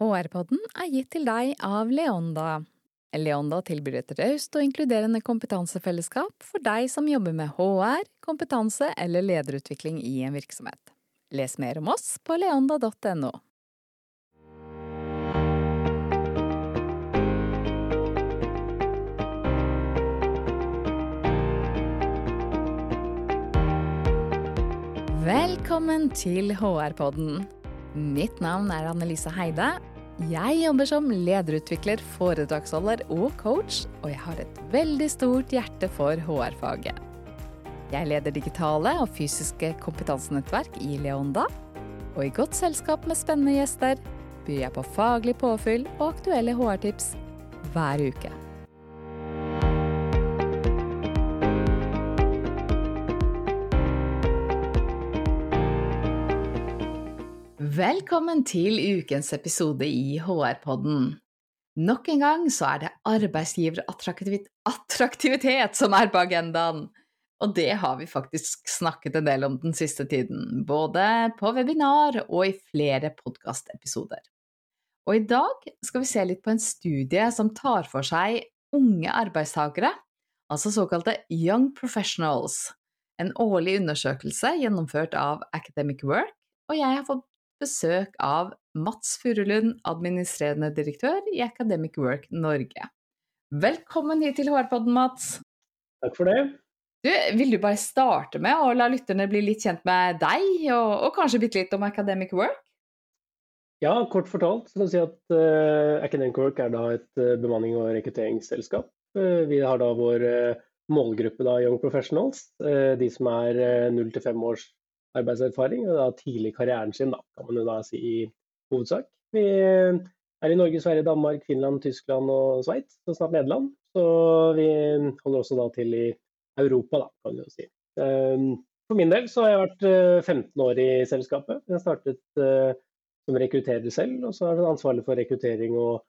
HR-podden er gitt til deg av Leonda. Leonda tilbyr et raust og inkluderende kompetansefellesskap for deg som jobber med HR, kompetanse eller lederutvikling i en virksomhet. Les mer om oss på leonda.no. Velkommen til HR-podden. Mitt navn er Annelise Heide. Jeg jobber som lederutvikler, foredragsholder og coach, og jeg har et veldig stort hjerte for HR-faget. Jeg leder digitale og fysiske kompetansenettverk i Leonda, og i godt selskap med spennende gjester byr jeg på faglig påfyll og aktuelle HR-tips hver uke. Velkommen til ukens episode i HR-podden. Nok en gang så er det arbeidsgiverattraktivitet som er på agendaen. Og det har vi faktisk snakket en del om den siste tiden, både på webinar og i flere podkastepisoder. Og i dag skal vi se litt på en studie som tar for seg unge arbeidstakere, altså såkalte Young Professionals, en årlig undersøkelse gjennomført av Academic Work, og jeg har fått besøk av Mats Furulund, administrerende direktør i Academic Work Norge. Velkommen hit til HR-podden, Mats. Takk for det. Du, vil du bare starte med å la lytterne bli litt kjent med deg, og, og kanskje bitte litt om Academic Work? Ja, kort fortalt så kan jeg si at uh, Academic Work er da et uh, bemanning- og rekrutteringsselskap. Uh, vi har da vår målgruppe da Young Professionals, de som er 0 til 5 års arbeidserfaring, og da tidlig i karrieren sin, da, kan man jo da si i hovedsak. Vi er i Norge, Sverige, Danmark, Finland, Tyskland og Sveits, og snart Nederland. Så vi holder også da til i Europa, da, kan man jo si. Ehm, for min del så har jeg vært 15 eh, år i selskapet. Jeg startet uh, som rekrutterer selv, og så er jeg ansvarlig for rekruttering og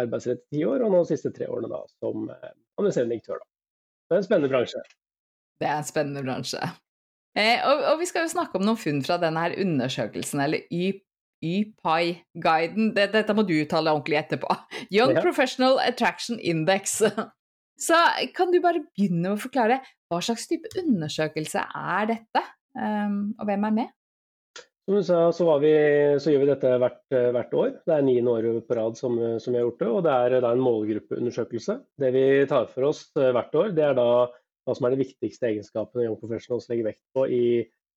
arbeidsrett i ti år, og nå de siste tre årene da som uh, administrerende direktør. Det er en spennende bransje. Det er en spennende bransje. Eh, og, og, vi skal jo snakke om noen funn fra denne her undersøkelsen, eller YPI-guiden. Dette må du uttale ordentlig etterpå. Young ja. Professional Attraction Index. Så kan du bare begynne med å forklare hva slags type undersøkelse er dette, um, og hvem er med? Som du sa, så, vi, så gjør vi dette hvert, hvert, år. Det er niende året på rad som, som, vi har gjort det. Og det er, det er en målgruppeundersøkelse. Det vi tar for oss eh, hvert år, det er da hva som er de viktigste egenskapene Young Professionals legger vekt på i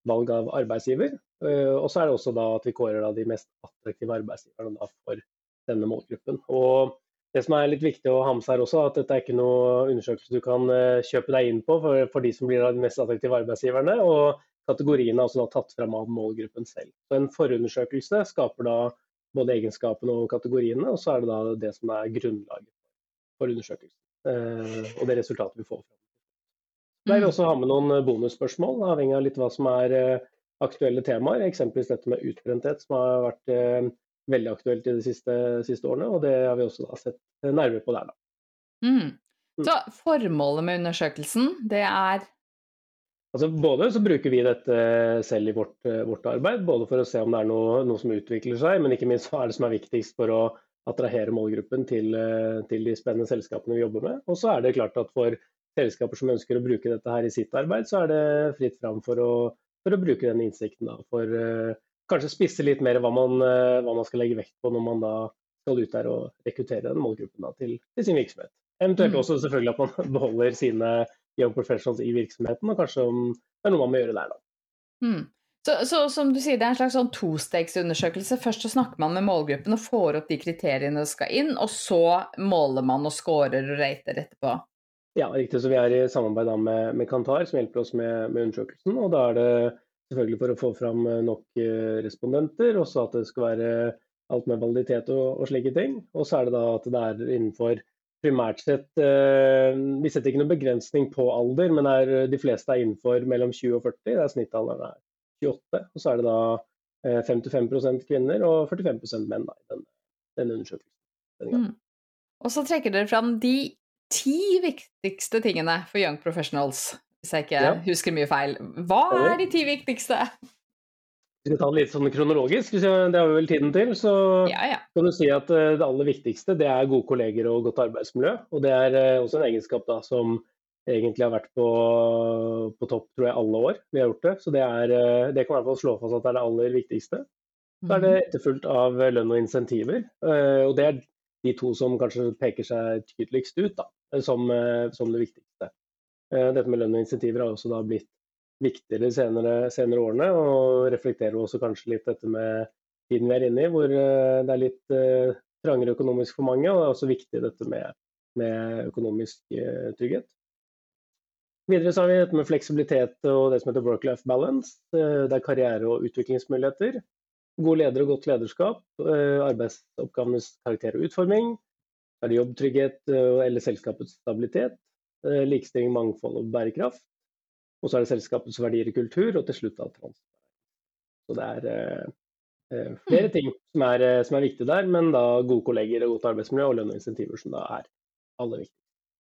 valg av arbeidsgiver. Eh, og så er det også da at vi kårer de mest attraktive arbeidsgiverne for denne målgruppen. Og det som er litt viktig å ha med seg her også, at dette er ikke noe undersøkelse du kan eh, kjøpe deg inn på for, for de som blir de mest attraktive arbeidsgiverne. Og kategoriene er også da tatt fram av målgruppen selv. Så En forundersøkelse skaper da både egenskapene og kategoriene, og så er det da det som er grunnlaget for undersøkelsen. Eh, og det resultatet vi får fram. Der vi mm. også ha med noen eh, bonusspørsmål, avhengig av litt hva som er eh, aktuelle temaer. Eksempelvis dette med utbrenthet, som har vært eh, veldig aktuelt i de siste, siste, årene. Og det har vi også sett nærmere på der, da. Mm. mm. Så formålet med undersøkelsen, det er Altså Både så bruker vi dette selv i vårt, vårt, arbeid, både for å se om det er noe, noe, som utvikler seg, men ikke minst hva er det som er viktigst for å attrahere målgruppen til, til de spennende selskapene vi jobber med. Og så er det klart at for selskaper som ønsker å bruke dette her i sitt arbeid, så er det fritt fram for å, for å bruke den innsikten. Da, for uh, kanskje spisse litt mer hva man, uh, hva man, skal legge vekt på når man da skal ut der og rekruttere den målgruppen da, til, til, sin virksomhet. Eventuelt mm. også selvfølgelig at man beholder sine young professionals i virksomheten, og kanskje om det er noe man må gjøre der, da. Mm. Så, så, som du sier, det er en slags sånn tostegsundersøkelse. Først så snakker man med målgruppen og får opp de kriteriene som skal inn, og så måler man og scorer og rater etterpå. Ja, riktig. Så vi er i samarbeid med, med, Kantar, som hjelper oss med, med, undersøkelsen. Og da er det selvfølgelig for å få fram eh, nok eh, respondenter, også at det skal være alt med validitet og, og slike ting. Og så er det da at det er innenfor primært sett eh, Vi setter ikke noen begrensning på alder, men er, de fleste er innenfor mellom 20 og 40. Det er Snittalderen er 28. Og så er det da eh, 55% kvinner og 45 menn da, i denne, denne undersøkelsen. Mm. Og så trekker dere fram de ti viktigste tingene for young professionals, hvis jeg ikke ja. husker mye feil. Hva er de ti viktigste? vi skal ta det litt sånn kronologisk, det har vi vel tiden til. Så ja, ja. kan du si at det aller viktigste det er gode kolleger og godt arbeidsmiljø. Og det er også en egenskap da som egentlig har vært på, på topp tror jeg alle år vi har gjort det. Så det, er, det kan i hvert fall slå fast at det er det aller viktigste. Så er det mhm. etterfulgt av lønn og insentiver. Og det er de to som kanskje peker seg tydeligst ut da, som, som det viktigste. Dette med lønn og insentiver har også da blitt viktigere de senere, senere, årene, og reflekterer også kanskje litt dette med tiden vi er inne i, hvor eh, det er litt trangere økonomisk for mange. og Det er også viktig dette med, med økonomisk trygghet. Videre så har vi dette med fleksibilitet og det som heter work-life balance. Det er karriere- og utviklingsmuligheter. God leder og godt lederskap. Arbeidsoppgavenes karakter og utforming. Er det jobbtrygghet eller selskapets stabilitet. Likestilling, mangfold og bærekraft. Og så er det selskapets verdier og kultur, og til slutt da. Så det er eh, eh flere mm. ting som er, eh, som er viktige der, men da gode kolleger og godt arbeidsmiljø og lønn og insentiver som da er aller viktigst.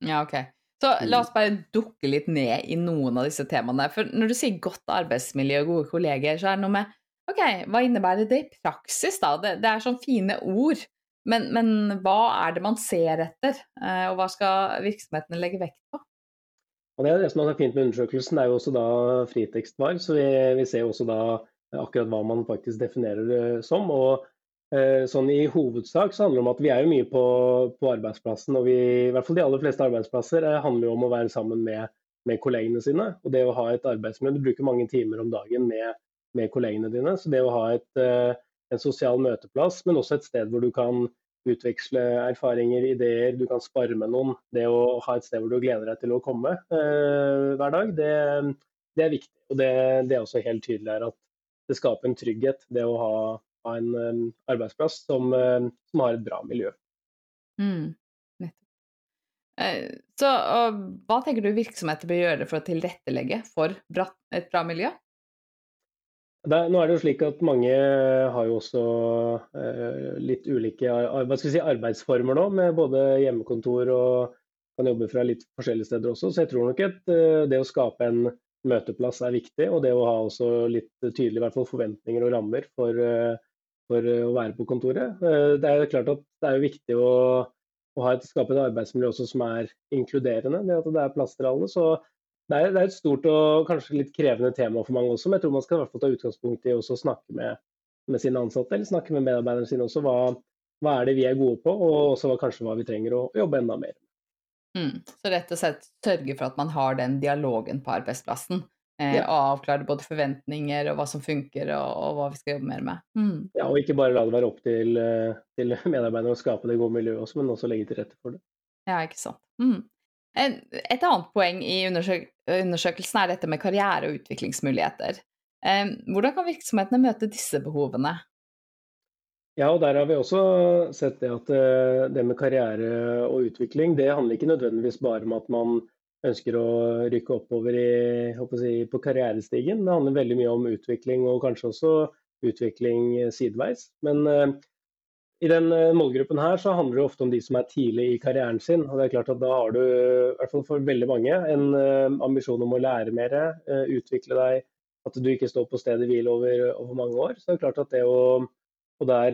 Ja, ok. Så la oss bare dukke litt ned i noen av disse temaene. For når du sier godt arbeidsmiljø og gode kolleger, så er det noe med Ok, hva innebærer det i praksis, da? Det, det er sånn fine ord. Men, men, hva er det man ser etter, eh, og hva skal virksomhetene legge vekt på? Og Det det som er fint med undersøkelsen, er jo også da fritekstvar. Så vi, vi, ser også da akkurat hva man faktisk definerer det som. og eh, sånn I hovedsak så handler det om at vi er jo mye på, på arbeidsplassen. og vi, i hvert fall De aller fleste arbeidsplasser eh, handler jo om å være sammen med, med, kollegene sine. og det å ha et arbeidsmiljø, Du bruker mange timer om dagen med, med kollegene dine. så det å ha et, eh, en sosial møteplass, men også et sted hvor du kan utveksle erfaringer, ideer, du kan spare med noen. Det å ha et sted hvor du gleder deg til å komme eh, hver dag, det, det, er viktig. Og det, det, er også helt tydelig her at det skaper en trygghet, det å ha, ha en um, arbeidsplass som, um, som, har et bra miljø. Mm. Så hva tenker du virksomheter bør gjøre for å tilrettelegge for et bra miljø? Det, nå er det jo slik at mange har jo også eh, litt ulike si, arbeidsformer nå, med både hjemmekontor og kan jobbe fra litt forskjellige steder også. Så jeg tror nok at eh, det å skape en møteplass er viktig, og det å ha også litt tydelige hvert fall, forventninger og rammer for, eh, for, å være på kontoret. Eh, det er jo klart at det er viktig å, å et, skape et arbeidsmiljø også som er inkluderende, det at det er plass til alle. Så det er, det er, et stort og kanskje litt krevende tema for mange også, men jeg tror man skal i hvert fall ta utgangspunkt i å snakke med, med, sine ansatte, eller snakke med medarbeiderne sine også. Hva, hva, er det vi er gode på, og også hva, kanskje hva vi trenger å jobbe enda mer med. Mm. Så rett og slett sørge for at man har den dialogen på arbeidsplassen. Eh, ja. Og avklare både forventninger og hva som funker, og, og hva vi skal jobbe mer med. Mm. Ja, og ikke bare la det være opp til, eh, til medarbeiderne å skape det gode miljøet også, men også legge til rette for det. Ja, ikke sant. Mm. Et annet poeng i undersøk undersøkelsen er dette med karriere- og utviklingsmuligheter. Hvordan kan virksomhetene møte disse behovene? Ja, og Der har vi også sett det at eh, det med karriere og utvikling det handler ikke nødvendigvis bare om at man ønsker å rykke oppover i, si, på karrierestigen. Det handler veldig mye om utvikling, og kanskje også utvikling sideveis. Men eh, i den eh, målgruppen her så handler det ofte om de som er tidlig i karrieren sin. og det er klart at Da har du, i hvert fall for veldig mange, en uh, ambisjon om å lære mer, uh, utvikle deg. At du ikke står på stedet hvil over, over, mange år. Så det er klart at det å og der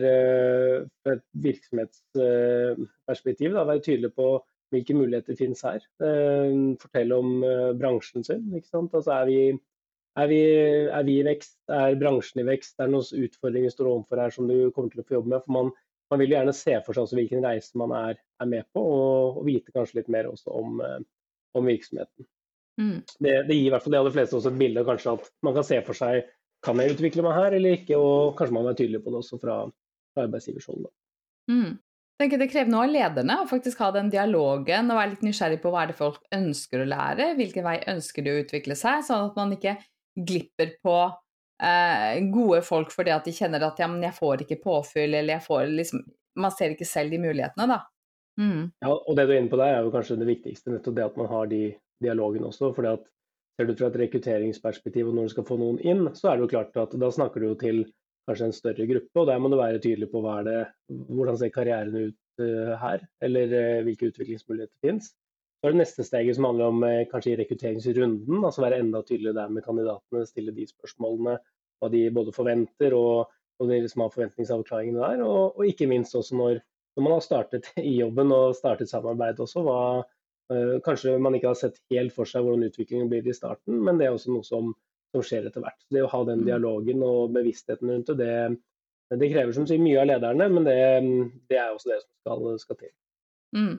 fra et virksomhetsperspektiv da, være tydelig på hvilke muligheter finnes her. fortelle om bransjen sin. Altså er vi, er vi, er vi, i vekst? Er bransjen i vekst? Er det noen utfordringer du står overfor her som du kommer til å få jobbe med? For man man vil gjerne se for seg hvilken reise man er, er med på, og, og, vite kanskje litt mer også om, eh, om virksomheten. Mm. Det, det, gir i hvert fall de aller fleste også et bilde kanskje at man kan se for seg kan jeg utvikle meg her eller ikke, og kanskje man er tydelig på det også fra, fra arbeidsgiversiden. Mm. Tenker Det krever noe av lederne å faktisk ha den dialogen og være litt nysgjerrig på hva er det folk ønsker å lære, hvilken vei ønsker de å utvikle seg, sånn at man ikke glipper på eh, gode folk fordi at de kjenner at ja, men jeg får ikke påfyll, eller jeg får liksom Man ser ikke selv de mulighetene, da. Mm. Ja, og det du er inne på der, er jo kanskje det viktigste, nettopp det at man har de dialogene også. fordi at Ser du fra et rekrutteringsperspektiv og når du skal få noen inn, så er det jo klart at da snakker du jo til kanskje en større gruppe, og der må du være tydelig på det, hvordan ser karrieren ut uh, her, eller uh, hvilke utviklingsmuligheter finnes. Så er det neste steget som handler om eh, kanskje i rekrutteringsrunden, altså være enda tydeligere der med kandidatene, stille de spørsmålene. hva de både forventer og, og de som har forventningsavklaringene der. Og, og, ikke minst også når, når, man har startet i jobben og startet samarbeid også. Hva, øh, kanskje man ikke har sett helt for seg hvordan utviklingen blir i starten, men det er også noe som, som skjer etter hvert. Så det å ha den mm. dialogen og bevisstheten rundt det, det, det krever som sier mye av lederne, men det, det er også det som skal, skal til. Mm.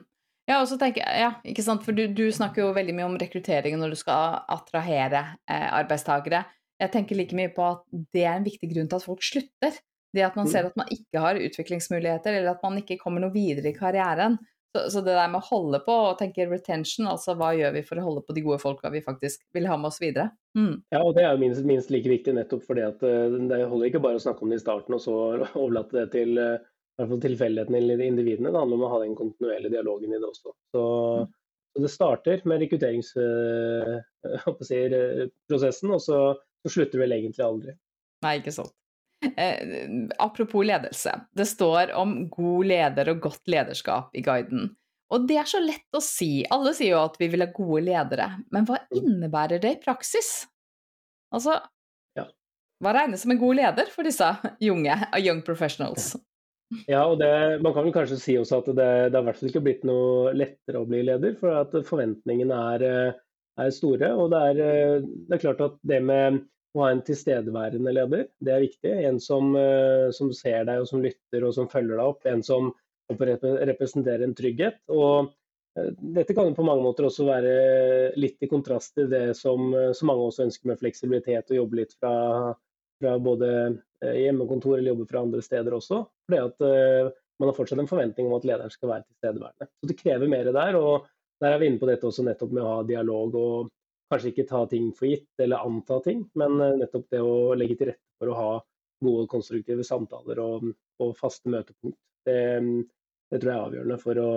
Ja, og så tenker jeg, ja, ikke sant, for du, du, snakker jo veldig mye om rekruttering når du skal attrahere eh, arbeidstakere. Jeg tenker like mye på at det er en viktig grunn til at folk slutter. Det at man mm. ser at man ikke har utviklingsmuligheter, eller at man ikke kommer noe videre i karrieren. Så, så, det der med å holde på og tenke retention, altså hva gjør vi for å holde på de gode folka vi faktisk vil ha med oss videre? Mm. Ja, og det er jo minst, minst, like viktig nettopp fordi at uh, det holder ikke bare å snakke om det i starten og så overlate det til uh, hvert fall tilfeldighetene eller individene. Det handler om å ha den kontinuerlige dialogen i det også. Så, mm. så det starter med rekrutteringsprosessen, og så, så, slutter vel egentlig aldri. Nei, ikke sant. Eh, apropos ledelse. Det står om god leder og godt lederskap i guiden. Og det er så lett å si. Alle sier jo at vi vil ha gode ledere, men hva mm. innebærer det i praksis? Altså, ja. hva regnes som en god leder for disse junge, young professionals? Ja, og det, man kan vel kanskje si også at det, det har i hvert fall ikke blitt noe lettere å bli leder, for at forventningene er, eh, er store. Og det er, eh, det er, klart at det med å ha en tilstedeværende leder, det er viktig. En som, eh, som ser deg og som lytter og som følger deg opp. En som representerer en trygghet. Og dette kan på mange måter også være litt i kontrast til det som, som mange også ønsker med fleksibilitet og jobbe litt fra, fra både Eh, hjemmekontor eller jobber fra andre steder også. Fordi at uh, man har fortsatt en forventning om at lederen skal være tilstedeværende. Så det krever mer der. og Der er vi inne på dette også nettopp med å ha dialog og kanskje ikke ta ting for gitt eller anta ting, men uh, nettopp det å legge til rette for å ha gode, konstruktive samtaler og, og faste møtepunkt. Det, det, tror jeg er avgjørende for å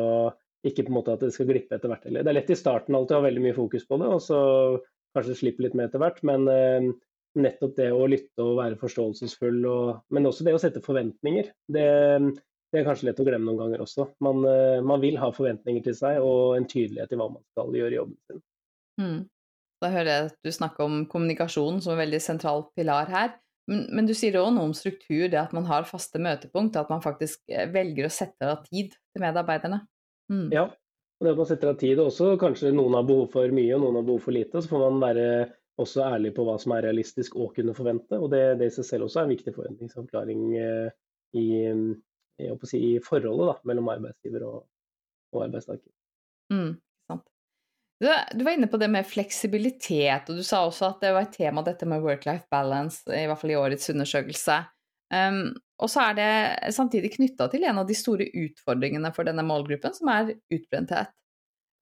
ikke på en måte at det skal glippe etter hvert. Det er lett i starten alltid å ha veldig mye fokus på det, og så kanskje slippe litt med etter hvert. Men nettopp det å lytte og være forståelsesfull, og, men også det å sette forventninger. Det, det, er kanskje lett å glemme noen ganger også. Man, eh, man, vil ha forventninger til seg og en tydelighet i hva man skal gjøre i jobben sin. Mm. Da hører jeg at du snakker om kommunikasjon som en veldig sentral pilar her. Men, men du sier òg noe om struktur, det at man har faste møtepunkt, at man faktisk eh, velger å sette av tid til medarbeiderne. Mm. Ja, og det at man setter av tid, og også kanskje noen har behov for mye og noen har behov for lite. Så får man være også ærlig på hva som er realistisk å kunne forvente. og Det, det i seg selv også er en viktig forventningsavklaring eh, i, i, si, i forholdet da, mellom arbeidsgiver og, og arbeidstaker. Mm, du, du, var inne på det med fleksibilitet, og du sa også at det var et tema dette med work-life balance, i hvert fall i årets undersøkelse. Um, og så er det samtidig knytta til en av de store utfordringene for denne målgruppen, som er utbrenthet.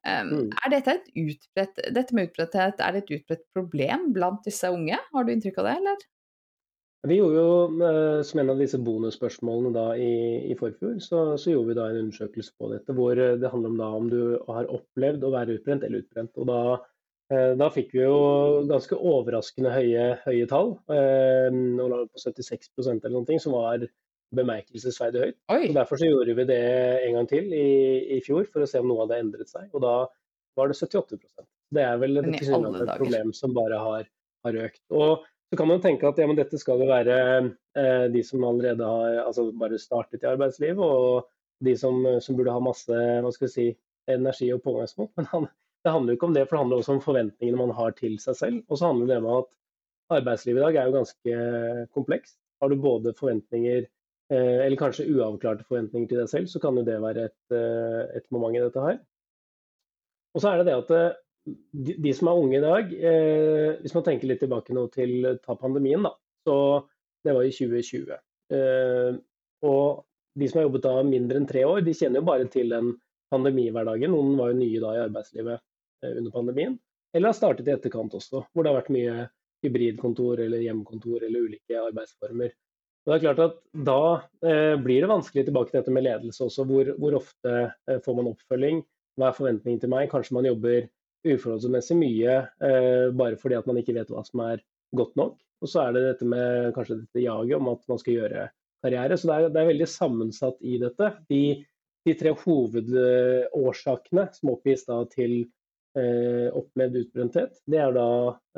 Um, er dette, et utbredt, dette med utbretthet er det et utbredt problem blant disse unge? Har du inntrykk av det, eller? Vi gjorde jo, eh, Som en av disse bonusspørsmålene da i, i forfjor, så, så, gjorde vi da en undersøkelse på dette. Hvor eh, det handler om da om du har opplevd å være utbrent eller utbrent. og Da, eh, da fikk vi jo ganske overraskende høye, høye tall. På 76% eller noe, som var bemerkelsesverdig høyt. Og Derfor så gjorde vi det en gang til i, i, fjor, for å se om noe hadde endret seg. Og da var det 78% Det er vel et, problem som bare har, har, økt. Og så kan man tenke at ja, dette skal jo være eh, de som allerede har altså bare startet i arbeidslivet, og de som, som, burde ha masse hva skal vi si, energi og pågangsmot. Men han, det handler jo ikke om det, for det handler også om forventningene man har til seg selv. Og så handler det om at arbeidslivet i dag er jo ganske komplekst. Har du både forventninger eller kanskje uavklarte forventninger til deg selv, så kan jo det være et, eh, et moment i dette her. Og så er det det at eh, de som er unge i dag, eh, hvis man tenker litt tilbake nå til ta pandemien, da, så det var i 2020. Eh, og de som har jobbet da mindre enn tre år, de kjenner jo bare til den pandemihverdagen. Noen var jo nye da i arbeidslivet eh, under pandemien, eller har startet i etterkant også, hvor det har vært mye hybridkontor eller hjemmekontor eller ulike arbeidsformer. Og det er klart at Da eh, blir det vanskelig tilbake til dette med ledelse også. Hvor, hvor ofte eh, får man oppfølging? Hva er forventningen til meg? Kanskje man jobber uforholdsmessig mye eh, bare fordi at man ikke vet hva som er godt nok. Og så er det dette med kanskje dette jaget om at man skal gjøre karriere. Så det er, det er veldig sammensatt i dette. De, de tre hovedårsakene som oppgis da til eh, opplevd utbrenthet, det er da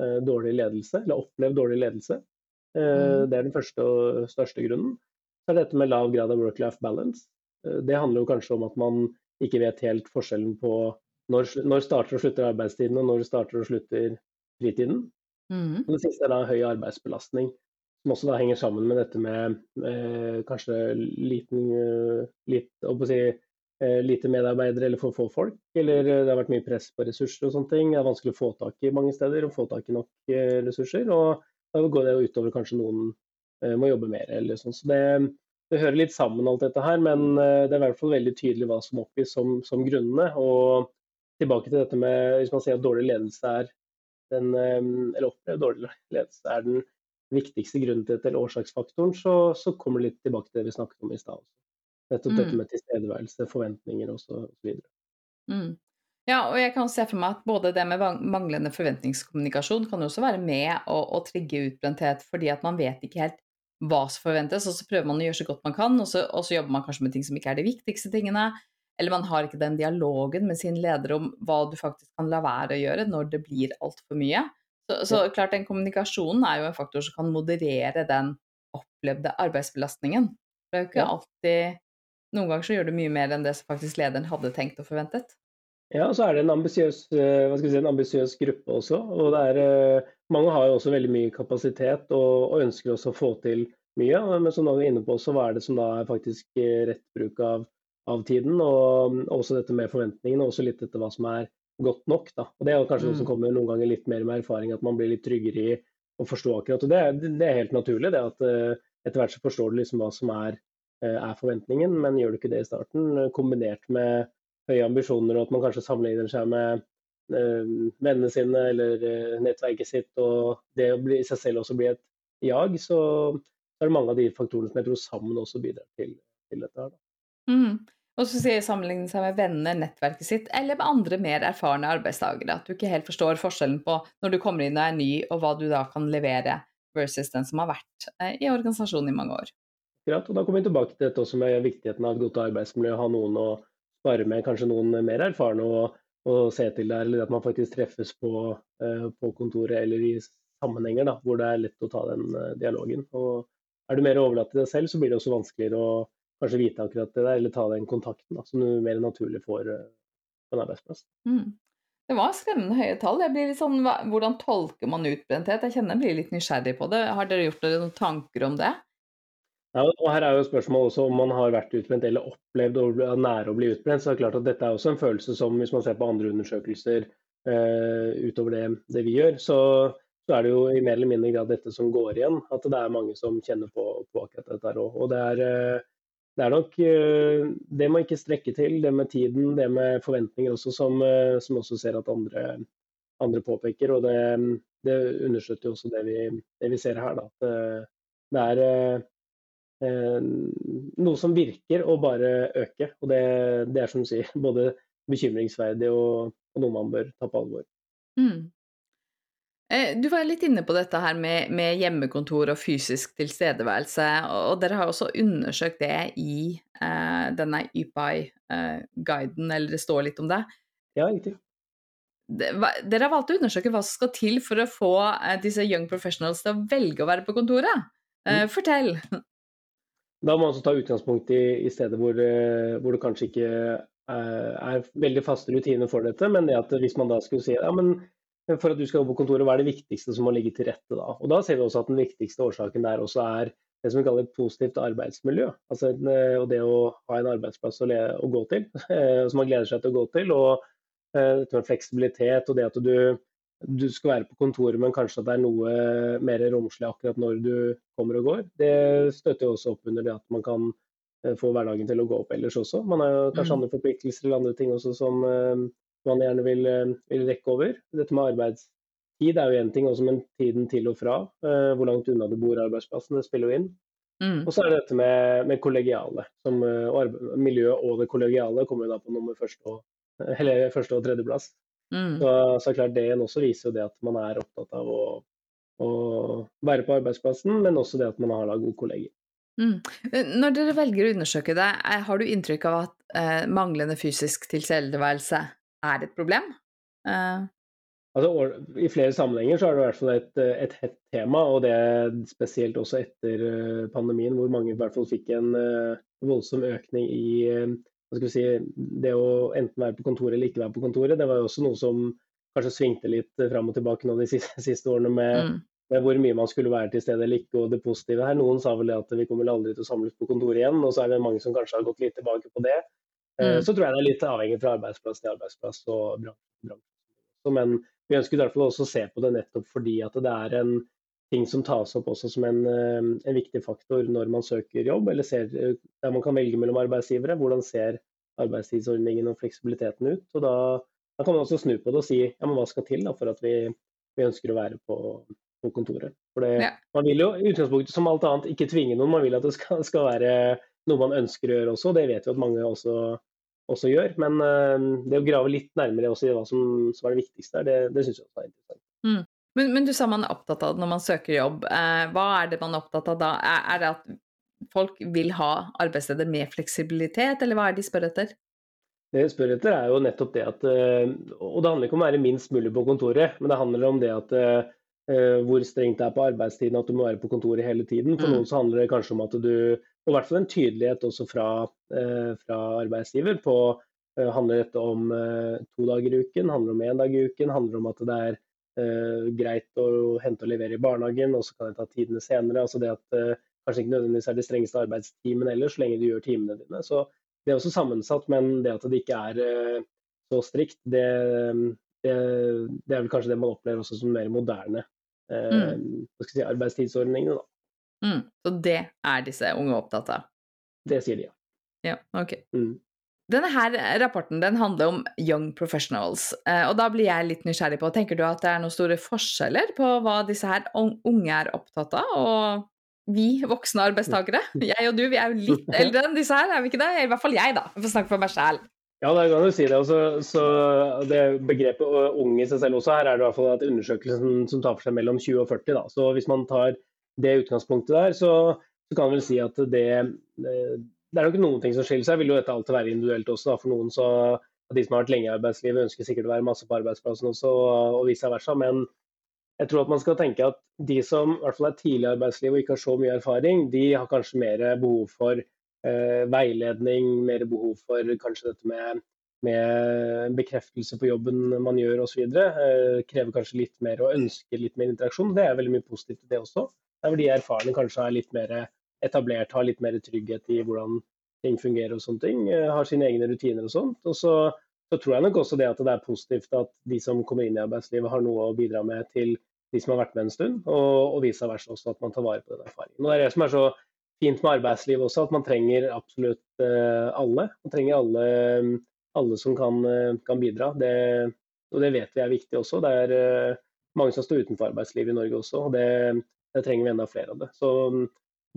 eh, dårlig ledelse, eller opplevd dårlig ledelse. Mm. Det er den første og største grunnen. Så er det dette med lav grad av work-life balance. Det handler jo kanskje om at man ikke vet helt forskjellen på når, når starter og slutter arbeidstiden, og når starter og slutter fritiden. Mm. Og det siste er da høy arbeidsbelastning, som også da henger sammen med dette med eh, kanskje liten, eh, litt, si, eh, lite medarbeidere eller for få folk. Eller eh, det har vært mye press på ressurser og sånne ting. Det er vanskelig å få tak i mange steder, og få tak i nok eh, ressurser. Og da går det jo utover kanskje noen eh, må jobbe mer eller sånn. Så det, det hører litt sammen alt dette her, men eh, det er i hvert fall veldig tydelig hva som oppgis som, som grunnene. Og tilbake til dette med hvis man sier at dårlig ledelse er den, eh, eller opplevd dårlig ledelse er den viktigste grunnen til dette, eller årsaksfaktoren, så, så kommer det litt tilbake til det vi snakket om i stad. Nettopp mm. dette med tilstedeværelse, forventninger osv. Mm. Ja, og jeg kan se for meg at både det med manglende forventningskommunikasjon kan også være med å, å trigge utbrenthet, fordi at man vet ikke helt hva som forventes, og så prøver man å gjøre så godt man kan, og så, og så, jobber man kanskje med ting som ikke er de viktigste tingene. Eller man har ikke den dialogen med sin leder om hva du faktisk kan la være å gjøre når det blir altfor mye. Så, så, klart, den kommunikasjonen er jo en faktor som kan moderere den opplevde arbeidsbelastningen. Det er jo ikke alltid Noen ganger så gjør du mye mer enn det som faktisk lederen hadde tenkt og forventet. Ja, så er det en ambisiøs si, gruppe også. og det er, eh, Mange har jo også veldig mye kapasitet og, og ønsker også å få til mye. Men som vi er inne på, så hva er det som da er faktisk eh, rett bruk av, av tiden? Og, og også dette med forventningene, og også litt etter hva som er godt nok. Da. Og Det er kanskje mm. noe som kommer noen ganger litt mer med erfaring, at man blir litt tryggere i å forstå akkurat. og Det, det er helt naturlig. det at Etter hvert så forstår du liksom hva som er, er, forventningen, men gjør du ikke det i starten, kombinert med høye ambisjoner og at man kanskje sammenligner seg med vennene sine eller nettverket sitt, og det i seg selv også bli et jag, så, er det mange av de faktorene som jeg tror sammen også bidrar til, til dette. her. Mm. Og så sier sammenligne seg med venner, nettverket sitt, eller med andre mer erfarne arbeidstakere. At du ikke helt forstår forskjellen på når du kommer inn og er ny, og hva du da kan levere, versus den som har vært eh, i organisasjonen i mange år. Akkurat, og Da kommer vi tilbake til dette også med viktigheten av et godt arbeidsmiljø. Ha noen å spare med, kanskje noen mer erfarne å, å se til der, eller at man faktisk treffes på, uh, på kontoret eller i sammenhenger da, hvor det er lett å ta den uh, dialogen. Og Er du mer overlatt til deg selv, så blir det også vanskeligere å kanskje vite akkurat det der, eller ta den kontakten da, som du mer naturlig får uh, på en arbeidsplass. Mm. Det var skremmende høye tall. Sånn, Hvordan tolker man utbrenthet? Jeg kjenner jeg blir litt nysgjerrig på det. Har dere gjort dere noen tanker om det? Ja, og her er jo spørsmålet også om man har vært utbrent eller opplevd å nære å bli utbrent. så er det klart at Dette er også en følelse som, hvis man ser på andre undersøkelser eh, utover det, det, vi gjør, så, så, er det jo i mer eller mindre grad dette som går igjen. At det er mange som kjenner på, på akkurat dette her òg. Og det er, uh, det er nok eh, det man ikke strekke til, det med tiden, det med forventninger også, som, eh, som også ser at andre, andre påpeker. Og det, det, understøtter jo også det vi, det vi ser her. Da. At eh, det er eh, noe som virker og bare øke. Og det, det, er som du sier, både bekymringsverdig og, og noe man bør ta på alvor. Mm. Eh, du var litt inne på dette her med, med hjemmekontor og fysisk tilstedeværelse, og dere har også undersøkt det i eh, denne YPI-guiden, eh, eller det står litt om det. Ja, riktig. Dere har valgt å undersøke hva som skal til for å få eh, disse young professionals til å velge å være på kontoret. Eh, mm. Fortell! Da må man også ta utgangspunkt i, i stedet hvor, eh, hvor, det kanskje ikke er veldig faste rutiner for dette, men det at hvis man da skulle si ja, men for at du skal jobbe på kontoret, hva er det viktigste som må ligge til rette da? Og Da ser vi også at den viktigste årsaken der også er det som vi kaller et positivt arbeidsmiljø. Altså eh, og det å ha en arbeidsplass å, å gå til, eh, som man gleder seg til å gå til. Og eh, dette med fleksibilitet og det at du, du skal være på kontoret, men kanskje at det er noe mer romslig akkurat når du kommer og går. Det støtter jo også opp under det at man kan få hverdagen til å gå opp ellers også. Man har jo kanskje mm. andre forpliktelser eller andre ting også som, man gjerne vil, eh, vil rekke over. Dette med arbeidstid er jo én ting, også men tiden til og fra. Hvor langt unna du bor arbeidsplassen, det spiller jo inn. Mm. Og så er det dette med, med kollegiale. Som, uh, og miljø og det kollegiale kommer jo da på nummer første og, eller første og tredjeplass. Mm. Så, så klart det igjen også viser jo det at man er opptatt av å, å være på arbeidsplassen, men også det at man har da gode kolleger. Mm. Når dere velger å undersøke det, har du inntrykk av at eh, manglende fysisk tilstedeværelse er et problem? Eh. Altså, I flere sammenhenger så er det i hvert fall et, et hett tema, og det spesielt også etter eh, pandemien, hvor mange i hvert fall fikk en uh, voldsom økning i uh, si, det å enten være på kontoret eller ikke være på kontoret. Det var jo også noe som kanskje svingte litt fram og tilbake nå de siste, siste årene med, mm. med, hvor mye man skulle være til stede eller ikke, og det positive her. Noen sa vel at vi kommer aldri til å samles på kontoret igjen, og så er det mange som kanskje har gått litt tilbake på det. Mm. Så tror jeg det er litt avhengig fra arbeidsplass til arbeidsplass og bransje. Men vi ønsker i hvert fall også å se på det nettopp fordi at det er en ting som tas opp også som en, eh, en viktig faktor når man søker jobb, eller ser, eh, der man kan velge mellom arbeidsgivere. Hvordan ser arbeidstidsordningen og fleksibiliteten ut? Og da, da, kan man også snu på det og si ja, men hva skal til da, for at vi, vi ønsker å være på, på kontoret. For det, ja. Man vil jo i utgangspunktet som alt annet ikke tvinge noen, man vil at det skal, skal være noe man ønsker å gjøre også. Det vet vi at mange også også gjør. Men uh, det å grave litt nærmere også i hva som, som er det viktigste, det, det syns jeg også er interessant. Mm. Men, men, du sa man er opptatt av det når man søker jobb. Eh, hva er det man er opptatt av da? Er, det at folk vil ha arbeidssteder med fleksibilitet, eller hva er det de spør etter? Det de spør etter er jo nettopp det at uh, Og det handler ikke om å være minst mulig på kontoret, men det handler om det at uh, hvor strengt det er på arbeidstiden, at du må være på kontoret hele tiden. For mm. noen så handler det kanskje om at du og i hvert fall en tydelighet også fra, eh, fra arbeidsgiver på eh, Handler dette om eh, to dager i uken, handler om én dag i uken, handler om at det er greit å hente og levere i barnehagen, og så kan jeg ta tidene senere. altså det at Kanskje ikke nødvendigvis er de strengeste arbeidstimen ellers, så lenge du gjør timene dine. Så Det er også sammensatt, men det at det ikke er så strikt, det, det, det er vel kanskje det man opplever også som mer moderne mm. si, arbeidstidsordningene. da. Mm, så det er disse unge opptatt av? Det sier de, ja. Ja, ok. Mm. Denne her rapporten den handler om young professionals, eh, og da blir jeg litt nysgjerrig på Tenker du at det er noen store forskjeller på hva disse her unge er opptatt av, og vi voksne arbeidstakere? Jeg og du, vi er jo litt eldre enn disse her, er vi ikke det? I hvert fall jeg, da. Jeg får snakke for meg sjæl. Ja, det kan du si det. Også, så det Begrepet ung i seg selv også, her er det i hvert fall at undersøkelsen som tar for seg mellom 20 og 40. Da. Så hvis man tar det utgangspunktet der, så, så kan man vel si at det, det er nok noen ting som skiller seg. Vil jo dette alltid være individuelt også. Da. For noen så de som har vært lenge i arbeidslivet, ønsker sikkert å være masse på arbeidsplassen også, og vice versa. Men jeg tror at man skal tenke at de som i hvert fall er tidlig i arbeidslivet og ikke har så mye erfaring, de har kanskje mer behov for eh, veiledning, mer behov for kanskje dette med, med bekreftelse på jobben man gjør osv. Eh, krever kanskje litt mer og ønsker litt mer interaksjon. Det er veldig mye positivt i det også. Der hvor de erfarne kanskje er litt mer etablert, har litt mer trygghet i hvordan ting fungerer og sånne ting. Eh, har sine egne rutiner og sånt. Og så, så, tror jeg nok også det at det er positivt at de som kommer inn i arbeidslivet har noe å bidra med til de som har vært med en stund, og, og vice versa også at man tar vare på den erfaringen. Og Det er det som er så fint med arbeidslivet også, at man trenger absolutt uh, alle. Man trenger alle, alle som kan, uh, kan bidra. Det, og det vet vi er viktig også. Det er mange som står utenfor arbeidslivet i Norge også. og det, det trenger vi enda flere av det. Så mm,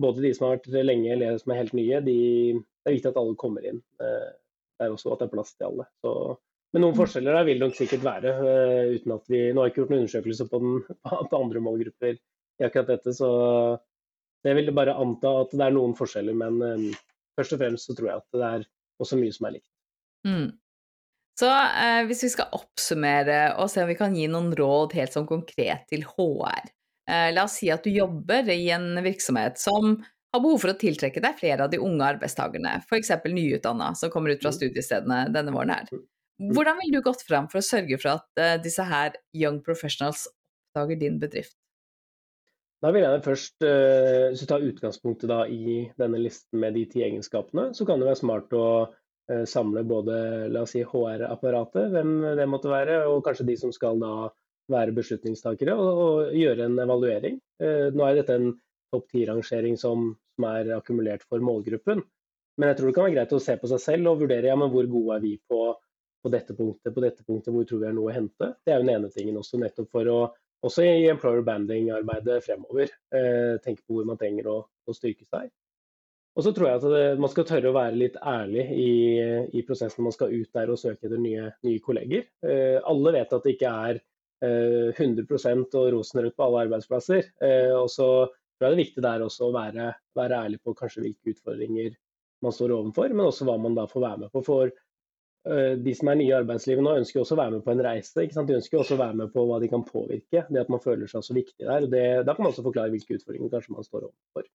både de som har vært lenge eller som er helt nye, de, det er viktig at alle kommer inn. Eh, det er også at det er plass til alle. Så, men noen mm. forskjeller der vil det nok sikkert være. Eh, uten at vi, Nå har jeg ikke gjort noen undersøkelse på, den, på andre målgrupper i akkurat dette, så jeg vil bare anta at det er noen forskjeller. Men um, først og fremst så tror jeg at det er også mye som er likt. Mm. Så eh, hvis vi skal oppsummere og se om vi kan gi noen råd helt sånn konkret til HR, la oss si at du jobber i en virksomhet som har behov for å tiltrekke deg flere av de unge arbeidstakerne, f.eks. nyutdanna som kommer ut fra mm. studiestedene denne våren her. Mm. Mm. Hvordan ville du gått fram for å sørge for at uh, disse her young professionals oppdager din bedrift? Da vil jeg først, uh, Hvis du tar utgangspunktet da, i denne listen med de ti egenskapene, så kan det være smart å uh, samle både si, HR-apparatet, hvem det måtte være, og kanskje de som skal da være beslutningstakere og, og gjøre en evaluering. Eh, nå er dette en topp ti-rangering som, som, er akkumulert for målgruppen. Men jeg tror det kan være greit å se på seg selv og vurdere ja, men hvor gode er vi på, på dette punktet, på dette punktet, hvor tror vi er noe å hente. Det er jo den ene tingen også, nettopp for å også i employer banding-arbeidet fremover eh, tenke på hvor man trenger å, å styrke seg. Og så tror jeg at det, man skal tørre å være litt ærlig i, i, prosessen når man skal ut der og søke etter nye, nye kolleger. Eh, alle vet at det ikke er 100 eh, og rosenrødt på alle arbeidsplasser. Eh, og så tror jeg det er viktig der også å være, være, ærlig på kanskje hvilke utfordringer man står overfor, men også hva man da får være med på. For de som er nye i arbeidslivet nå, ønsker også å være med på en reise. De ønsker også å være med på hva de kan påvirke. Det at man føler seg så viktig der. Det, da kan man også forklare hvilke utfordringer kanskje man står overfor.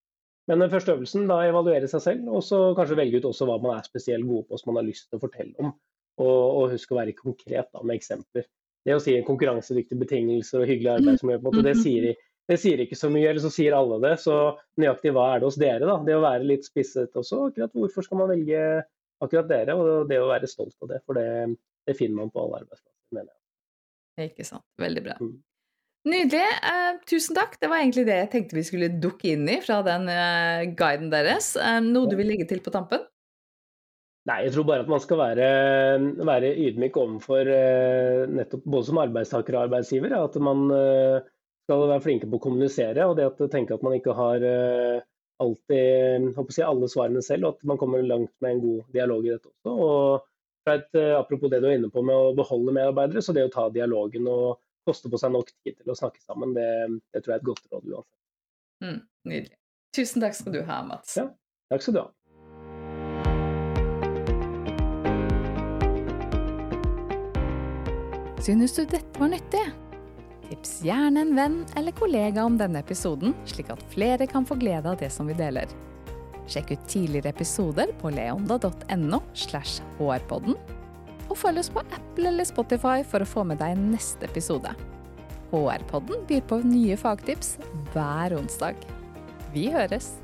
Men den første øvelsen, da evaluere seg selv, og så kanskje velge ut også hva man er spesielt gode på, som man har lyst til å fortelle om. Og, og husk å være konkret da, med eksempler. Det å si konkurransedyktige betingelser og hyggelig arbeidsmiljø, det sier, det sier ikke så mye, eller så sier alle det. Så nøyaktig hva er det hos dere, da? Det å være litt spisset også. Akkurat hvorfor skal man velge akkurat dere, og det å være stolt av det. For det, det finner man på alle arbeidsplasser, mener jeg. Ikke sant. Veldig bra. Mm. Nydelig. Eh, tusen takk. Det var egentlig det jeg tenkte vi skulle dukke inn i fra den eh, guiden deres. Eh, noe du vil legge til på tampen? Nei, jeg tror bare at man skal være, være ydmyk overfor eh, nettopp både som arbeidstaker og arbeidsgiver. At man eh, skal være flinke på å kommunisere. Og det at tenke at man ikke har eh, alltid si, alle svarene selv, og at man kommer langt med en god dialog i dette også. Og et, apropos det du er inne på med å beholde medarbeidere, så det å ta dialogen og koste på seg nok tid til å snakke sammen, det, det tror jeg er et godt råd uansett. Mm, nydelig. Tusen takk skal du ha, Mats. Ja, takk skal du ha. Synes du dette var nyttig? Tips gjerne en venn eller kollega om denne episoden, slik at flere kan få glede av det som vi deler. Sjekk ut tidligere episoder på leonda.no slash hrpodden og følg oss på Apple eller Spotify for å få med deg neste episode. HR-podden byr på nye fagtips hver onsdag. Vi høres!